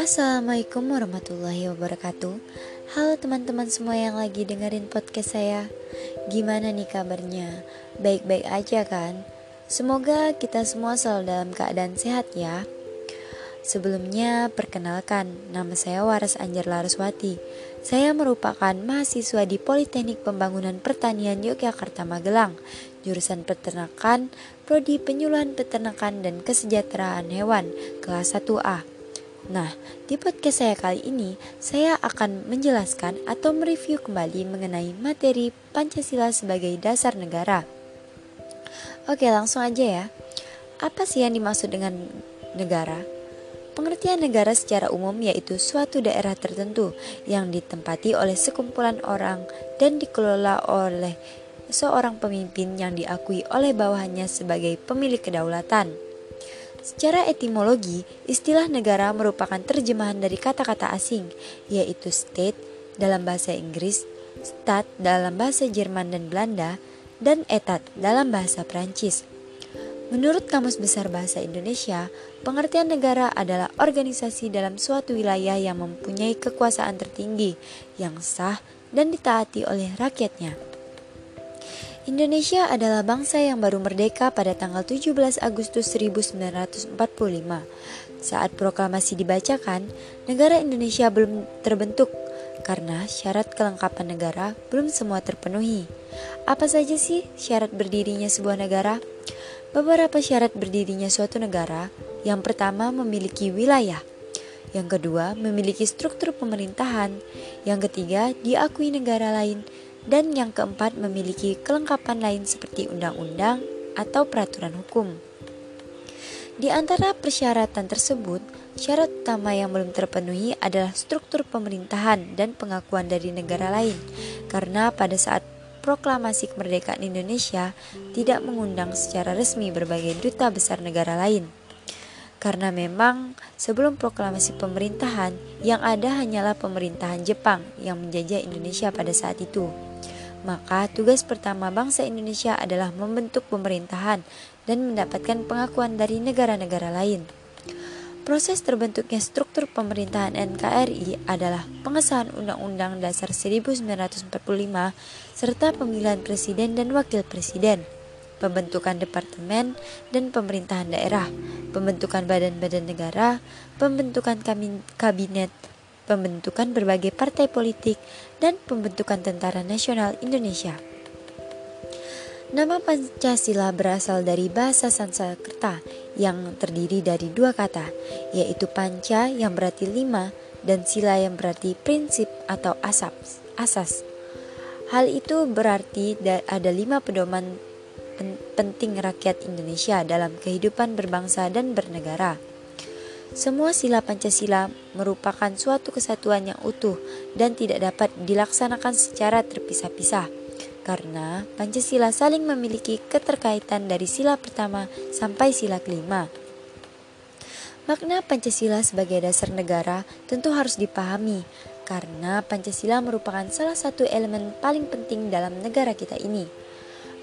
Assalamualaikum warahmatullahi wabarakatuh Halo teman-teman semua yang lagi dengerin podcast saya Gimana nih kabarnya? Baik-baik aja kan? Semoga kita semua selalu dalam keadaan sehat ya Sebelumnya, perkenalkan, nama saya Waras Anjar Laraswati. Saya merupakan mahasiswa di Politeknik Pembangunan Pertanian Yogyakarta Magelang, jurusan peternakan, prodi penyuluhan peternakan dan kesejahteraan hewan, kelas 1A. Nah, di podcast saya kali ini, saya akan menjelaskan atau mereview kembali mengenai materi Pancasila sebagai dasar negara. Oke, langsung aja ya. Apa sih yang dimaksud dengan negara? Pengertian negara secara umum yaitu suatu daerah tertentu yang ditempati oleh sekumpulan orang dan dikelola oleh seorang pemimpin yang diakui oleh bawahannya sebagai pemilik kedaulatan. Secara etimologi, istilah negara merupakan terjemahan dari kata-kata asing, yaitu state dalam bahasa Inggris, stat dalam bahasa Jerman dan Belanda, dan etat dalam bahasa Prancis. Menurut Kamus Besar Bahasa Indonesia, pengertian negara adalah organisasi dalam suatu wilayah yang mempunyai kekuasaan tertinggi, yang sah, dan ditaati oleh rakyatnya. Indonesia adalah bangsa yang baru merdeka pada tanggal 17 Agustus 1945. Saat proklamasi dibacakan, negara Indonesia belum terbentuk karena syarat kelengkapan negara belum semua terpenuhi. Apa saja sih syarat berdirinya sebuah negara? Beberapa syarat berdirinya suatu negara, yang pertama memiliki wilayah, yang kedua memiliki struktur pemerintahan, yang ketiga diakui negara lain, dan yang keempat memiliki kelengkapan lain seperti undang-undang atau peraturan hukum. Di antara persyaratan tersebut, syarat utama yang belum terpenuhi adalah struktur pemerintahan dan pengakuan dari negara lain, karena pada saat proklamasi kemerdekaan Indonesia tidak mengundang secara resmi berbagai duta besar negara lain. Karena memang sebelum proklamasi pemerintahan, yang ada hanyalah pemerintahan Jepang yang menjajah Indonesia pada saat itu maka tugas pertama bangsa Indonesia adalah membentuk pemerintahan dan mendapatkan pengakuan dari negara-negara lain. Proses terbentuknya struktur pemerintahan NKRI adalah pengesahan Undang-Undang Dasar 1945 serta pemilihan presiden dan wakil presiden, pembentukan departemen dan pemerintahan daerah, pembentukan badan-badan negara, pembentukan kabinet, pembentukan berbagai partai politik, dan pembentukan Tentara Nasional Indonesia. Nama Pancasila berasal dari bahasa Sanskerta yang terdiri dari dua kata, yaitu panca yang berarti lima dan sila yang berarti prinsip atau asas. Hal itu berarti ada lima pedoman penting rakyat Indonesia dalam kehidupan berbangsa dan bernegara. Semua sila Pancasila merupakan suatu kesatuan yang utuh dan tidak dapat dilaksanakan secara terpisah-pisah karena Pancasila saling memiliki keterkaitan dari sila pertama sampai sila kelima. Makna Pancasila sebagai dasar negara tentu harus dipahami karena Pancasila merupakan salah satu elemen paling penting dalam negara kita ini.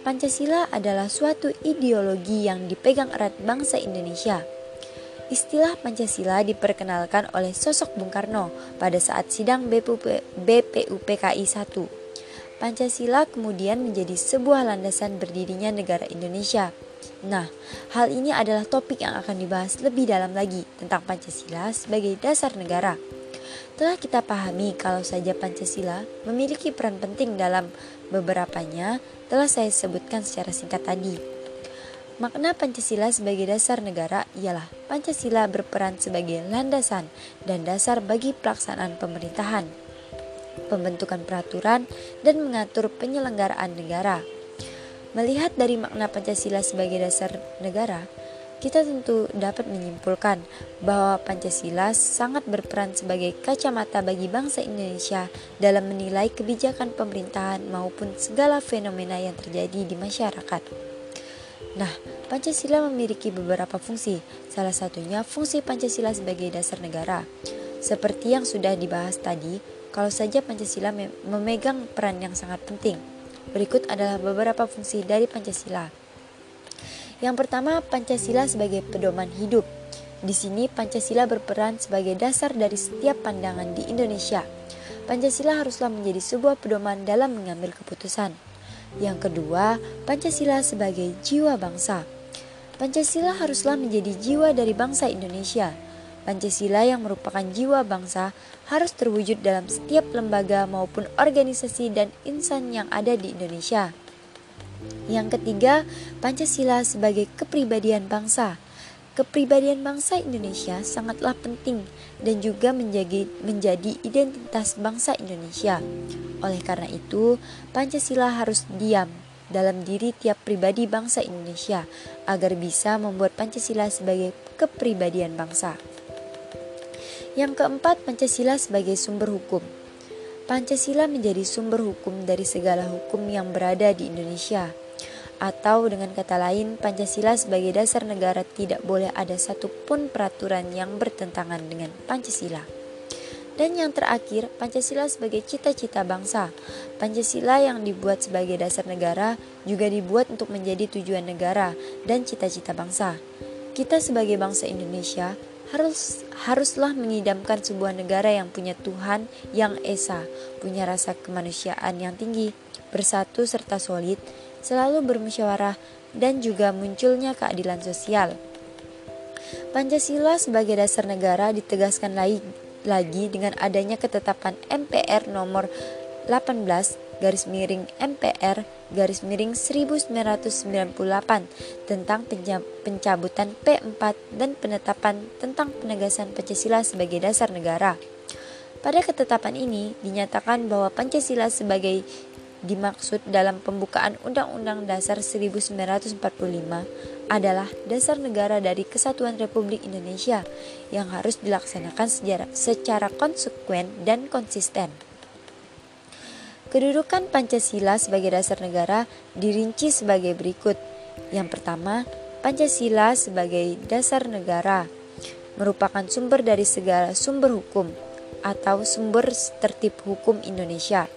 Pancasila adalah suatu ideologi yang dipegang erat bangsa Indonesia Istilah Pancasila diperkenalkan oleh sosok Bung Karno pada saat sidang BPUPKI 1. Pancasila kemudian menjadi sebuah landasan berdirinya negara Indonesia. Nah, hal ini adalah topik yang akan dibahas lebih dalam lagi tentang Pancasila sebagai dasar negara. Telah kita pahami kalau saja Pancasila memiliki peran penting dalam beberapanya telah saya sebutkan secara singkat tadi. Makna Pancasila sebagai dasar negara ialah Pancasila berperan sebagai landasan dan dasar bagi pelaksanaan pemerintahan, pembentukan peraturan, dan mengatur penyelenggaraan negara. Melihat dari makna Pancasila sebagai dasar negara, kita tentu dapat menyimpulkan bahwa Pancasila sangat berperan sebagai kacamata bagi bangsa Indonesia dalam menilai kebijakan pemerintahan maupun segala fenomena yang terjadi di masyarakat. Nah, Pancasila memiliki beberapa fungsi, salah satunya fungsi Pancasila sebagai dasar negara. Seperti yang sudah dibahas tadi, kalau saja Pancasila memegang peran yang sangat penting. Berikut adalah beberapa fungsi dari Pancasila. Yang pertama, Pancasila sebagai pedoman hidup. Di sini Pancasila berperan sebagai dasar dari setiap pandangan di Indonesia. Pancasila haruslah menjadi sebuah pedoman dalam mengambil keputusan. Yang kedua, Pancasila sebagai jiwa bangsa. Pancasila haruslah menjadi jiwa dari bangsa Indonesia. Pancasila yang merupakan jiwa bangsa harus terwujud dalam setiap lembaga maupun organisasi dan insan yang ada di Indonesia. Yang ketiga, Pancasila sebagai kepribadian bangsa. Kepribadian bangsa Indonesia sangatlah penting dan juga menjadi, menjadi identitas bangsa Indonesia. Oleh karena itu, Pancasila harus diam dalam diri tiap pribadi bangsa Indonesia agar bisa membuat Pancasila sebagai kepribadian bangsa. Yang keempat, Pancasila sebagai sumber hukum. Pancasila menjadi sumber hukum dari segala hukum yang berada di Indonesia. Atau dengan kata lain, Pancasila sebagai dasar negara tidak boleh ada satupun peraturan yang bertentangan dengan Pancasila. Dan yang terakhir, Pancasila sebagai cita-cita bangsa. Pancasila yang dibuat sebagai dasar negara juga dibuat untuk menjadi tujuan negara dan cita-cita bangsa. Kita sebagai bangsa Indonesia harus haruslah mengidamkan sebuah negara yang punya Tuhan yang esa, punya rasa kemanusiaan yang tinggi, bersatu serta solid, selalu bermusyawarah dan juga munculnya keadilan sosial. Pancasila sebagai dasar negara ditegaskan lagi, lagi dengan adanya ketetapan MPR nomor 18 garis miring MPR garis miring 1998 tentang pencabutan P4 dan penetapan tentang penegasan Pancasila sebagai dasar negara. Pada ketetapan ini dinyatakan bahwa Pancasila sebagai dimaksud dalam pembukaan Undang-Undang Dasar 1945 adalah dasar negara dari Kesatuan Republik Indonesia yang harus dilaksanakan secara konsekuen dan konsisten. Kedudukan Pancasila sebagai dasar negara dirinci sebagai berikut. Yang pertama, Pancasila sebagai dasar negara merupakan sumber dari segala sumber hukum atau sumber tertib hukum Indonesia.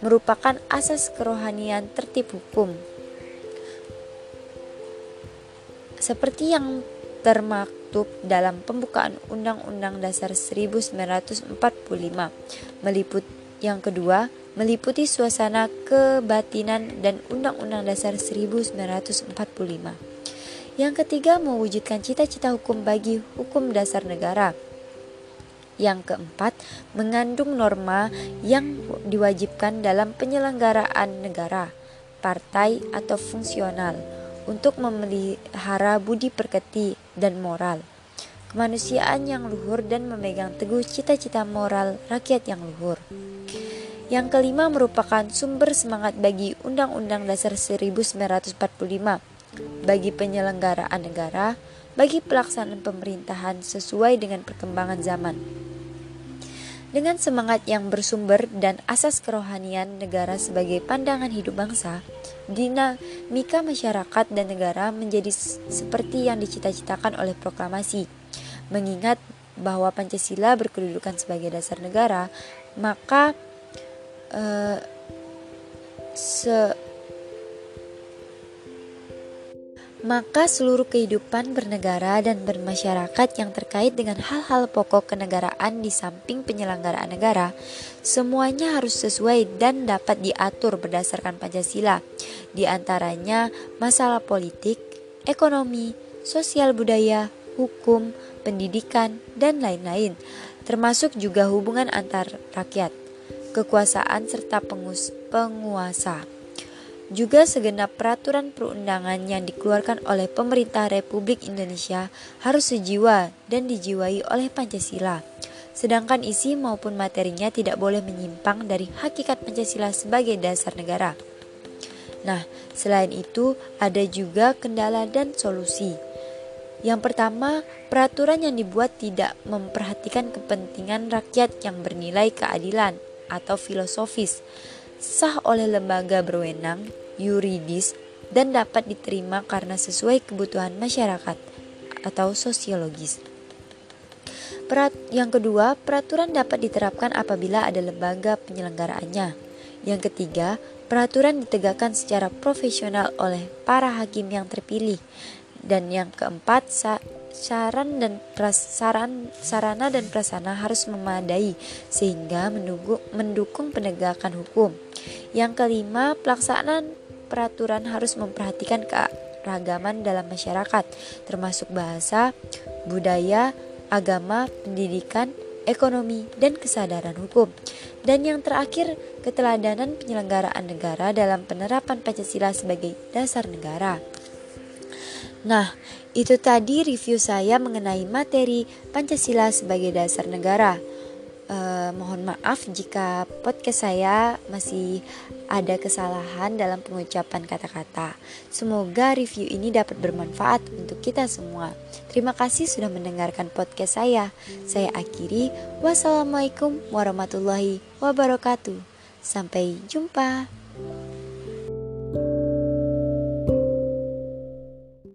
Merupakan asas kerohanian tertib hukum. Seperti yang termaktub dalam pembukaan Undang-Undang Dasar 1945 meliput yang kedua meliputi suasana kebatinan dan Undang-Undang Dasar 1945. Yang ketiga, mewujudkan cita-cita hukum bagi hukum dasar negara. Yang keempat, mengandung norma yang diwajibkan dalam penyelenggaraan negara, partai, atau fungsional untuk memelihara budi perketi dan moral, kemanusiaan yang luhur dan memegang teguh cita-cita moral rakyat yang luhur. Yang kelima merupakan sumber semangat bagi Undang-Undang Dasar 1945, bagi penyelenggaraan negara, bagi pelaksanaan pemerintahan sesuai dengan perkembangan zaman. Dengan semangat yang bersumber dan asas kerohanian negara sebagai pandangan hidup bangsa, dinamika masyarakat dan negara menjadi seperti yang dicita-citakan oleh proklamasi. Mengingat bahwa Pancasila berkedudukan sebagai dasar negara, maka se maka seluruh kehidupan bernegara dan bermasyarakat yang terkait dengan hal-hal pokok kenegaraan di samping penyelenggaraan negara, semuanya harus sesuai dan dapat diatur berdasarkan Pancasila, di antaranya masalah politik, ekonomi, sosial budaya, hukum, pendidikan, dan lain-lain, termasuk juga hubungan antar rakyat kekuasaan serta pengus penguasa. Juga segenap peraturan perundangan yang dikeluarkan oleh pemerintah Republik Indonesia harus sejiwa dan dijiwai oleh Pancasila. Sedangkan isi maupun materinya tidak boleh menyimpang dari hakikat Pancasila sebagai dasar negara. Nah, selain itu ada juga kendala dan solusi. Yang pertama, peraturan yang dibuat tidak memperhatikan kepentingan rakyat yang bernilai keadilan atau filosofis, sah oleh lembaga berwenang, yuridis, dan dapat diterima karena sesuai kebutuhan masyarakat atau sosiologis. Perat, yang kedua, peraturan dapat diterapkan apabila ada lembaga penyelenggaraannya. Yang ketiga, Peraturan ditegakkan secara profesional oleh para hakim yang terpilih. Dan yang keempat, saran dan prasaran sarana dan prasarana harus memadai sehingga mendukung, mendukung penegakan hukum. Yang kelima, pelaksanaan peraturan harus memperhatikan keragaman dalam masyarakat, termasuk bahasa, budaya, agama, pendidikan, ekonomi, dan kesadaran hukum. Dan yang terakhir, keteladanan penyelenggaraan negara dalam penerapan Pancasila sebagai dasar negara. Nah, itu tadi review saya mengenai materi Pancasila sebagai dasar negara. Uh, mohon maaf jika podcast saya masih ada kesalahan dalam pengucapan kata-kata. Semoga review ini dapat bermanfaat untuk kita semua. Terima kasih sudah mendengarkan podcast saya. Saya akhiri. Wassalamualaikum warahmatullahi wabarakatuh. Sampai jumpa.